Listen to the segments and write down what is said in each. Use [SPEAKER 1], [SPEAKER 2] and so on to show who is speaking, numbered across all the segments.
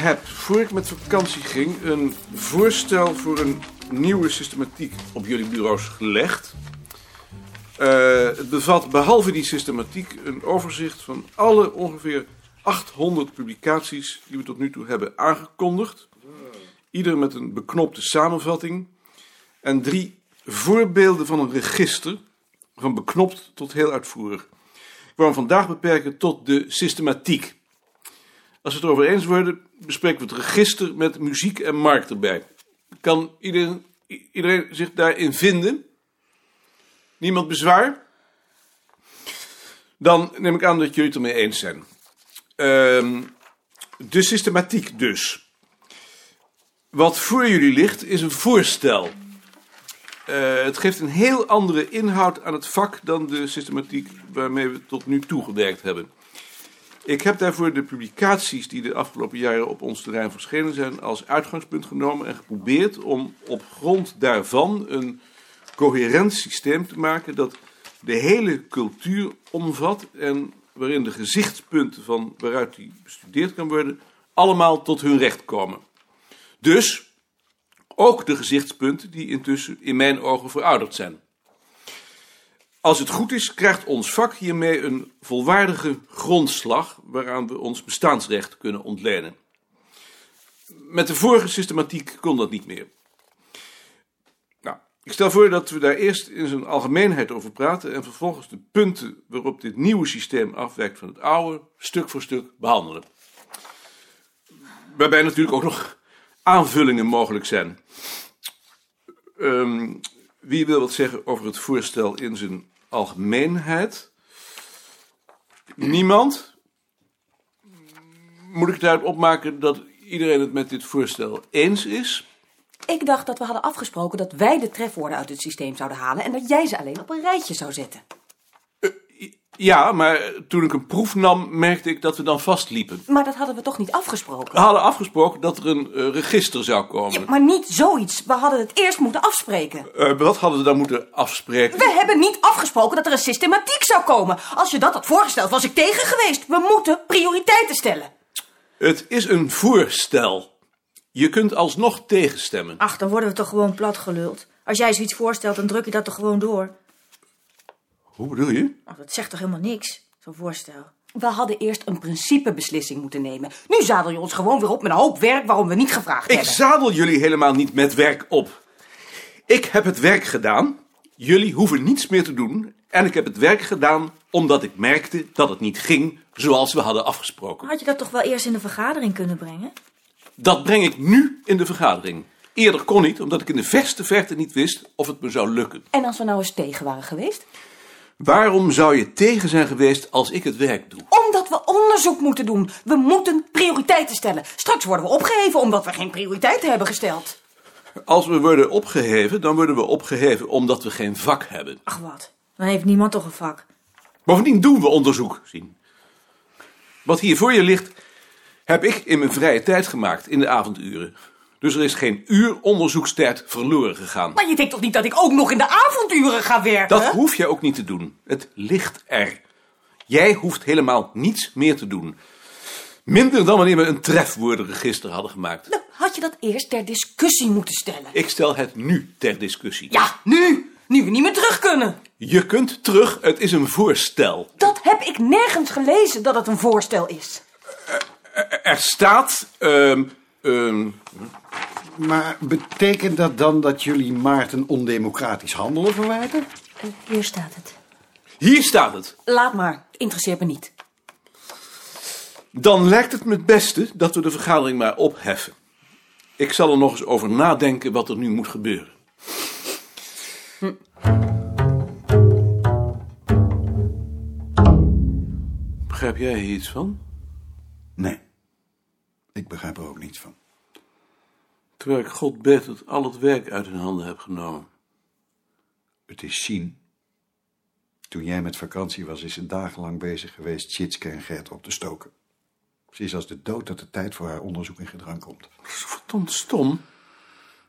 [SPEAKER 1] Heb, voor ik met vakantie ging, een voorstel voor een nieuwe systematiek op jullie bureaus gelegd. Eh, het bevat behalve die systematiek een overzicht van alle ongeveer 800 publicaties die we tot nu toe hebben aangekondigd. Ieder met een beknopte samenvatting. En drie voorbeelden van een register, van beknopt tot heel uitvoerig. Ik wou hem vandaag beperken tot de systematiek. Als we het erover eens worden, bespreken we het register met muziek en markt erbij. Kan iedereen, zich daarin vinden? Niemand bezwaar? Dan neem ik aan dat jullie het ermee eens zijn. Ehm, de systematiek dus. Wat voor jullie ligt is een voorstel. Eh, het geeft een heel andere inhoud aan het vak dan de systematiek waarmee we tot nu toe gewerkt hebben. Ik heb daarvoor de publicaties die de afgelopen jaren op ons terrein verschenen zijn als uitgangspunt genomen en geprobeerd om op grond daarvan een coherent systeem te maken dat de hele cultuur omvat en waarin de gezichtspunten van waaruit die bestudeerd kan worden allemaal tot hun recht komen. Dus ook de gezichtspunten die intussen in mijn ogen verouderd zijn. Als het goed is, krijgt ons vak hiermee een volwaardige grondslag waaraan we ons bestaansrecht kunnen ontlenen. Met de vorige systematiek kon dat niet meer. Nou, ik stel voor dat we daar eerst in zijn algemeenheid over praten en vervolgens de punten waarop dit nieuwe systeem afwijkt van het oude stuk voor stuk behandelen. Waarbij natuurlijk ook nog aanvullingen mogelijk zijn. Ehm, wie wil wat zeggen over het voorstel in zijn algemeenheid? Niemand? Moet ik daaruit opmaken dat iedereen het met dit voorstel eens is?
[SPEAKER 2] Ik dacht dat we hadden afgesproken dat wij de trefwoorden uit het systeem zouden halen en dat jij ze alleen op een rijtje zou zetten.
[SPEAKER 1] Ja, maar toen ik een proef nam, merkte ik dat we dan vastliepen.
[SPEAKER 2] Maar dat hadden we toch niet afgesproken?
[SPEAKER 1] We hadden afgesproken dat er een eh, register zou komen.
[SPEAKER 2] Ja, maar niet zoiets. We hadden het eerst moeten afspreken.
[SPEAKER 1] Eh, wat hadden we dan moeten afspreken?
[SPEAKER 2] We hebben niet afgesproken dat er een systematiek zou komen. Als je dat had voorgesteld, was ik tegen geweest. We moeten prioriteiten stellen.
[SPEAKER 1] Het is een voorstel. Je kunt alsnog tegenstemmen.
[SPEAKER 3] Ach, dan worden we toch gewoon plat geluld. Als jij zoiets voorstelt, dan druk je dat toch gewoon door.
[SPEAKER 1] Hoe bedoel je?
[SPEAKER 3] Ach, dat zegt toch helemaal niks, zo'n voorstel.
[SPEAKER 2] We hadden eerst een principebeslissing moeten nemen. Nu zadel je ons gewoon weer op met een hoop werk waarom we niet gevraagd
[SPEAKER 1] Ik
[SPEAKER 2] hebben.
[SPEAKER 1] zadel jullie helemaal niet met werk op. Ik heb het werk gedaan. Jullie hoeven niets meer te doen. En ik heb het werk gedaan omdat ik merkte dat het niet ging zoals we hadden afgesproken.
[SPEAKER 3] Had je dat toch wel eerst in de vergadering kunnen brengen?
[SPEAKER 1] Dat breng ik nu in de vergadering. Eerder kon niet, omdat ik in de verste verte niet wist of het me zou lukken.
[SPEAKER 2] En als we nou eens tegen waren geweest?
[SPEAKER 1] Waarom zou je tegen zijn geweest als ik het werk doe?
[SPEAKER 2] Omdat we onderzoek moeten doen. We moeten prioriteiten stellen. Straks worden we opgeheven omdat we geen prioriteiten hebben gesteld.
[SPEAKER 1] Als we worden opgeheven, dan worden we opgeheven omdat we geen vak hebben.
[SPEAKER 3] Ach wat, dan heeft niemand toch een vak.
[SPEAKER 1] Bovendien doen we onderzoek, zien. Wat hier voor je ligt, heb ik in mijn vrije tijd gemaakt, in de avonduren. Dus er is geen uur onderzoekstijd verloren gegaan.
[SPEAKER 2] Maar je denkt toch niet dat ik ook nog in de avonduren ga werken?
[SPEAKER 1] Dat hoef je ook niet te doen. Het ligt er. Jij hoeft helemaal niets meer te doen. Minder dan wanneer we een trefwoordenregister hadden gemaakt.
[SPEAKER 2] Dan had je dat eerst ter discussie moeten stellen.
[SPEAKER 1] Ik stel het nu ter discussie.
[SPEAKER 2] Ja, nu! Nu we niet meer terug kunnen.
[SPEAKER 1] Je kunt terug, het is een voorstel.
[SPEAKER 2] Dat heb ik nergens gelezen dat het een voorstel is.
[SPEAKER 1] Er staat... ehm, ehm,
[SPEAKER 4] Maar betekent dat dan dat jullie Maarten ondemocratisch handelen verwijten?
[SPEAKER 3] Eh, Hier staat het.
[SPEAKER 1] hier staat het.
[SPEAKER 2] Laat maar, interesseert me niet.
[SPEAKER 1] Dan lijkt het me het beste dat we de vergadering maar opheffen. Ik zal er nog eens over nadenken wat er nu moet gebeuren. Begrijp jij hier iets van?
[SPEAKER 4] Nee, ik begrijp er ook niets van.
[SPEAKER 1] Terwijl ik God bid dat al het werk uit hun handen heb genomen.
[SPEAKER 4] Het is Sien. Toen jij met vakantie was, is ze dagenlang bezig geweest Tjitske en Gert op te stoken. Is als de dood dat de tijd voor haar onderzoek in gedrang komt.
[SPEAKER 1] Dat is verdomd stom.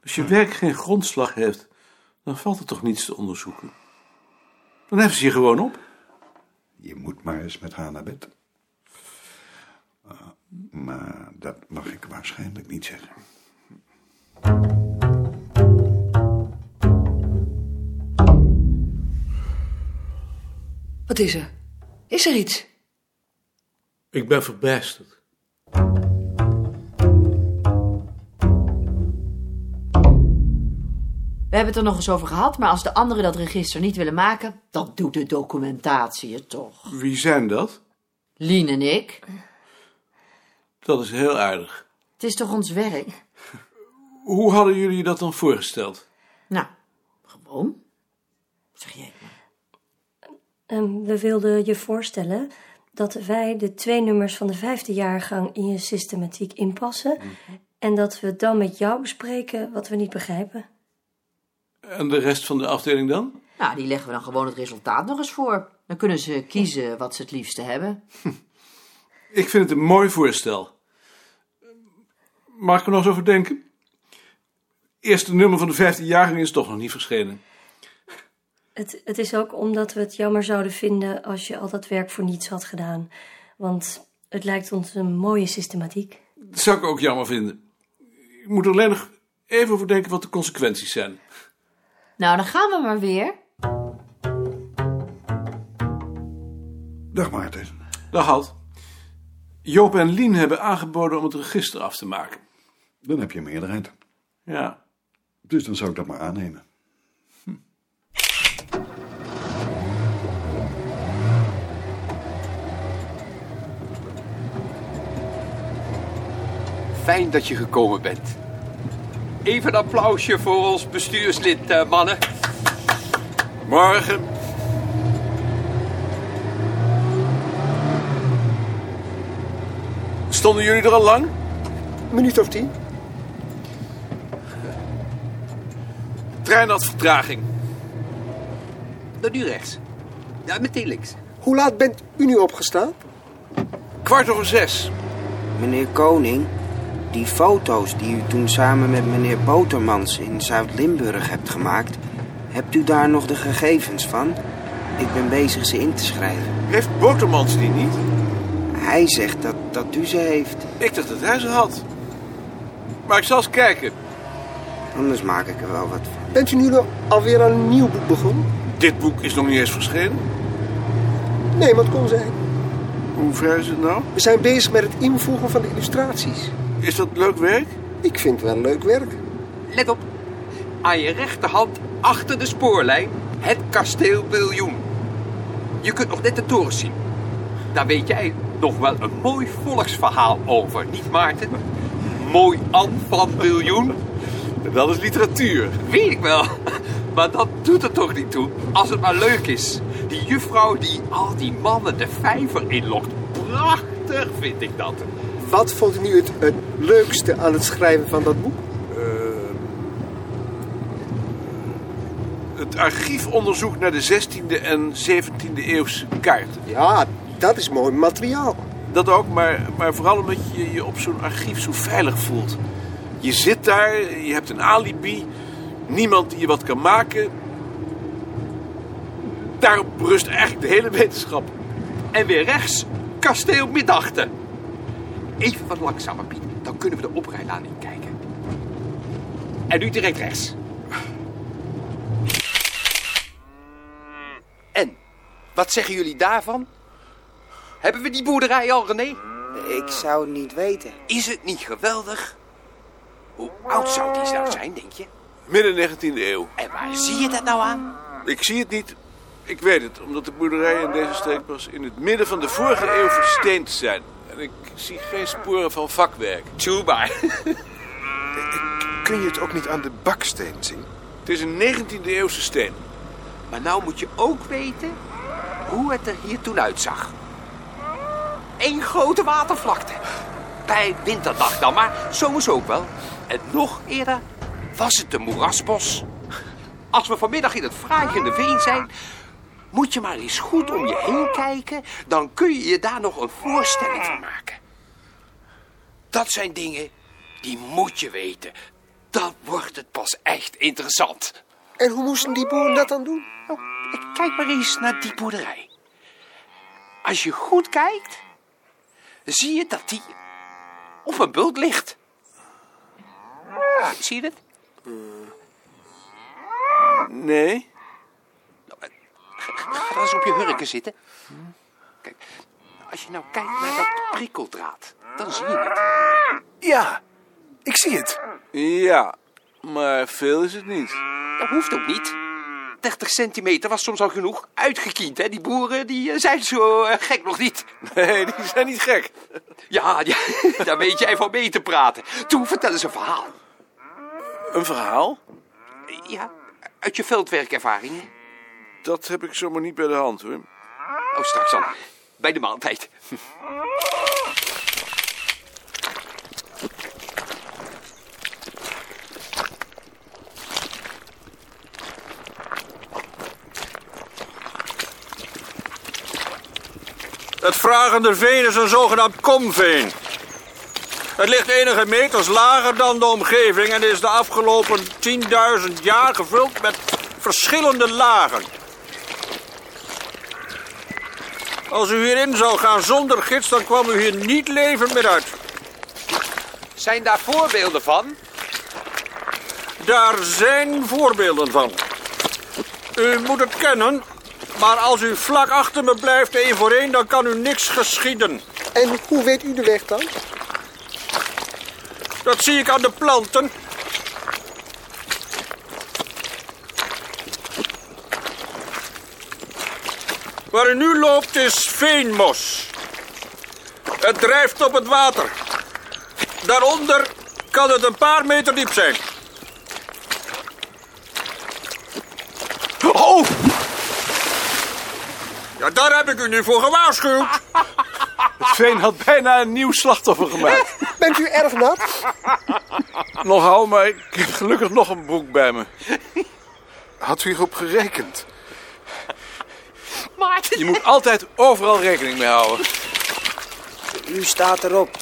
[SPEAKER 1] Als je werk geen grondslag heeft, dan valt er toch niets te onderzoeken. Dan heffen ze je gewoon op.
[SPEAKER 4] Je moet maar eens met haar naar bed. Uh, Maar dat mag ik waarschijnlijk niet zeggen.
[SPEAKER 5] Wat is er? Is er iets?
[SPEAKER 1] Ik ben verbijsterd.
[SPEAKER 5] We hebben het er nog eens over gehad, maar als de anderen dat register niet willen maken, dan doet de documentatie het toch.
[SPEAKER 1] Wie zijn dat?
[SPEAKER 5] Lien en ik.
[SPEAKER 1] Dat is heel aardig.
[SPEAKER 5] Het is toch ons werk?
[SPEAKER 1] Hoe hadden jullie dat dan voorgesteld?
[SPEAKER 5] Nou, gewoon. Zeg jij.
[SPEAKER 6] Ehm, we wilden je voorstellen dat wij de twee nummers van de vijfde jaargang in je systematiek inpassen. En dat we dan met jou bespreken wat we niet begrijpen.
[SPEAKER 1] En de rest van de afdeling dan?
[SPEAKER 5] Nou, die leggen we dan gewoon het resultaat nog eens voor. Dan kunnen ze kiezen wat ze het liefste hebben.
[SPEAKER 1] Ik vind het een mooi voorstel. Mag ik er nog eens over denken? Eerste nummer van de vijfde jaargang is toch nog niet verschenen.
[SPEAKER 6] Het, het is ook omdat we het jammer zouden vinden als je al dat werk voor niets had gedaan. Want het lijkt ons een mooie systematiek.
[SPEAKER 1] Dat zou ik ook jammer vinden. Ik moet er alleen nog even over denken wat de consequenties zijn.
[SPEAKER 5] Nou, dan gaan we maar weer.
[SPEAKER 4] Dag Maarten.
[SPEAKER 1] Dag Halt. Joop en Lien hebben aangeboden om het register af te maken.
[SPEAKER 4] Dan heb je een meerderheid.
[SPEAKER 1] Ja.
[SPEAKER 4] Dus dan zou ik dat maar aannemen.
[SPEAKER 7] Fijn dat je gekomen bent. Even een applausje voor ons bestuurslid, eh, mannen.
[SPEAKER 1] Morgen. Stonden jullie er al lang?
[SPEAKER 8] minuut of tien.
[SPEAKER 1] Trein had vertraging.
[SPEAKER 7] Dan nu rechts. Ja, meteen links.
[SPEAKER 8] Hoe laat bent u nu opgestaan?
[SPEAKER 1] Kwart over zes.
[SPEAKER 9] Meneer Koning, die foto's die u toen samen met meneer Botermans in Zuid-Limburg hebt gemaakt, hebt u daar nog de gegevens van? Ik ben bezig ze in te schrijven.
[SPEAKER 1] Heeft Botermans die niet?
[SPEAKER 9] Hij zegt dat, dat u ze heeft.
[SPEAKER 1] Ik dacht dat hij ze had. Maar ik zal eens kijken.
[SPEAKER 9] Anders maak ik er wel wat van.
[SPEAKER 8] Bent u nu nog alweer aan een nieuw boek begonnen?
[SPEAKER 1] Dit boek is nog niet eens verschenen.
[SPEAKER 8] Nee, maar het kon zijn.
[SPEAKER 1] Hoe ver is het nou?
[SPEAKER 8] We zijn bezig met het invoegen van de illustraties.
[SPEAKER 1] Is dat leuk werk?
[SPEAKER 8] Ik vind het wel leuk werk.
[SPEAKER 7] Let op. Aan je rechterhand, achter de spoorlijn, het kasteel Biljoen. Je kunt nog net de toren zien. Daar weet jij nog wel een mooi volksverhaal over, niet Maarten? Mooi An van Biljoen.
[SPEAKER 1] Dat is literatuur.
[SPEAKER 7] Weet ik wel. Maar dat doet er toch niet toe, als het maar leuk is. Die juffrouw die al die mannen de vijver inlokt. Prachtig vind ik dat.
[SPEAKER 8] Wat vond u nu het, het leukste aan het schrijven van dat boek?
[SPEAKER 1] Het archiefonderzoek naar de 16e en 17e eeuwse kaarten.
[SPEAKER 8] Ja, dat is mooi materiaal.
[SPEAKER 1] Dat ook, maar, maar vooral omdat je je op zo'n archief zo veilig voelt. Je zit daar, je hebt een alibi, niemand die je wat kan maken. Daarop rust eigenlijk de hele wetenschap.
[SPEAKER 7] En weer rechts, kasteel Middachten. Even wat langzamer, Piet. Dan kunnen we de oprijlaan inkijken. En nu direct rechts. En, wat zeggen jullie daarvan? Hebben we die boerderij al, René?
[SPEAKER 9] Ik zou het niet weten.
[SPEAKER 7] Is het niet geweldig? Hoe oud zou die nou zijn, denk je?
[SPEAKER 1] Midden 19e eeuw.
[SPEAKER 7] En waar zie je dat nou aan?
[SPEAKER 1] Ik zie het niet. Ik weet het, omdat de boerderijen in deze streek pas in het midden van de vorige eeuw versteend zijn. En ik zie geen sporen van vakwerk.
[SPEAKER 7] Tjoeba.
[SPEAKER 10] Kun je het ook niet aan de baksteen zien?
[SPEAKER 1] Het is een 19e eeuwse steen.
[SPEAKER 7] Maar nou moet je ook weten hoe het er hier toen uitzag. Eén grote watervlakte. Bij winterdag dan, maar zomers ook wel. En nog eerder was het een moerasbos. Als we vanmiddag in het vragende veen zijn, moet je maar eens goed om je heen kijken. Dan kun je je daar nog een voorstelling van maken. Dat zijn dingen die moet je weten. Dan wordt het pas echt interessant.
[SPEAKER 8] En hoe moesten die boeren dat dan doen?
[SPEAKER 7] Nou, kijk maar eens naar die boerderij. Als je goed kijkt, zie je dat die Of een bult ligt. Zie je het?
[SPEAKER 1] Nee.
[SPEAKER 7] Ga dan eens op je hurken zitten. Kijk, als je nou kijkt naar dat prikkeldraad, dan zie je het.
[SPEAKER 10] Ja, ik zie het.
[SPEAKER 1] Ja, maar veel is het niet.
[SPEAKER 7] Dat hoeft ook niet. 30 centimeter was soms al genoeg. Uitgekiend, hè? Die boeren die eh, zijn zo eh, gek nog niet.
[SPEAKER 1] Nee, die zijn niet gek.
[SPEAKER 7] Ja, ja, daar weet jij van mee te praten. Toe, vertel eens een verhaal.
[SPEAKER 1] Een verhaal?
[SPEAKER 7] Ja, uit je veldwerkervaringen.
[SPEAKER 1] Dat heb ik zomaar niet bij de hand, hoor.
[SPEAKER 7] Oh, straks dan. Bij de maaltijd.
[SPEAKER 11] Het vragende veen is een zogenaamd komveen. Het ligt enige meters lager dan de omgeving en is de afgelopen 10.000 jaar gevuld met verschillende lagen. Als u hierin zou gaan zonder gids, dan kwam u hier niet levend meer uit.
[SPEAKER 7] Zijn daar voorbeelden van?
[SPEAKER 11] Daar zijn voorbeelden van. U moet het kennen, maar als u vlak achter me blijft één voor één, dan kan u niks geschieden.
[SPEAKER 8] En hoe weet u de weg dan?
[SPEAKER 11] Dat zie ik aan de planten. Waar u nu loopt is veenmos. Het drijft op het water. Daaronder kan het een paar meter diep zijn. Daar heb ik u nu voor gewaarschuwd.
[SPEAKER 1] Het veen had bijna een nieuw slachtoffer gemaakt.
[SPEAKER 8] Bent u erg nat?
[SPEAKER 1] Nogal, maar ik heb gelukkig nog een broek bij me.
[SPEAKER 10] Had u hierop gerekend?
[SPEAKER 7] Maarten.
[SPEAKER 1] Je moet altijd overal rekening mee houden.
[SPEAKER 9] U staat erop.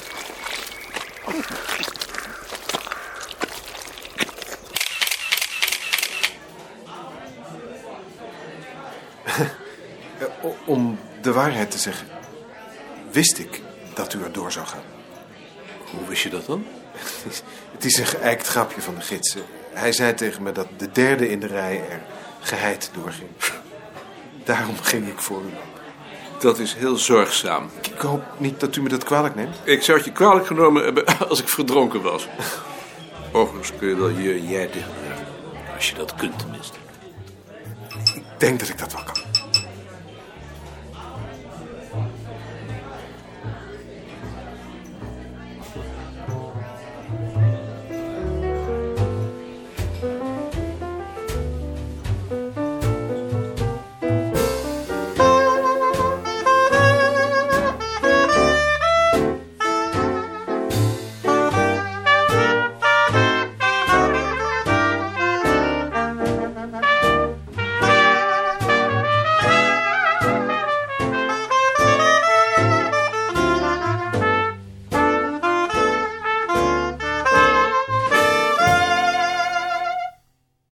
[SPEAKER 10] Om de waarheid te zeggen, wist ik dat u er door zou gaan.
[SPEAKER 1] Hoe wist je dat dan?
[SPEAKER 10] Het is een geëikt grapje van de gids. Hij zei tegen me dat de derde in de rij er geheid doorging. Daarom ging ik voor u.
[SPEAKER 1] Dat is heel zorgzaam.
[SPEAKER 10] Ik hoop niet dat u me dat kwalijk neemt.
[SPEAKER 1] Ik zou het je kwalijk genomen hebben als ik verdronken was. Overigens kun je wel je jij dicht Als je dat kunt tenminste.
[SPEAKER 10] Ik denk dat ik dat wel kan.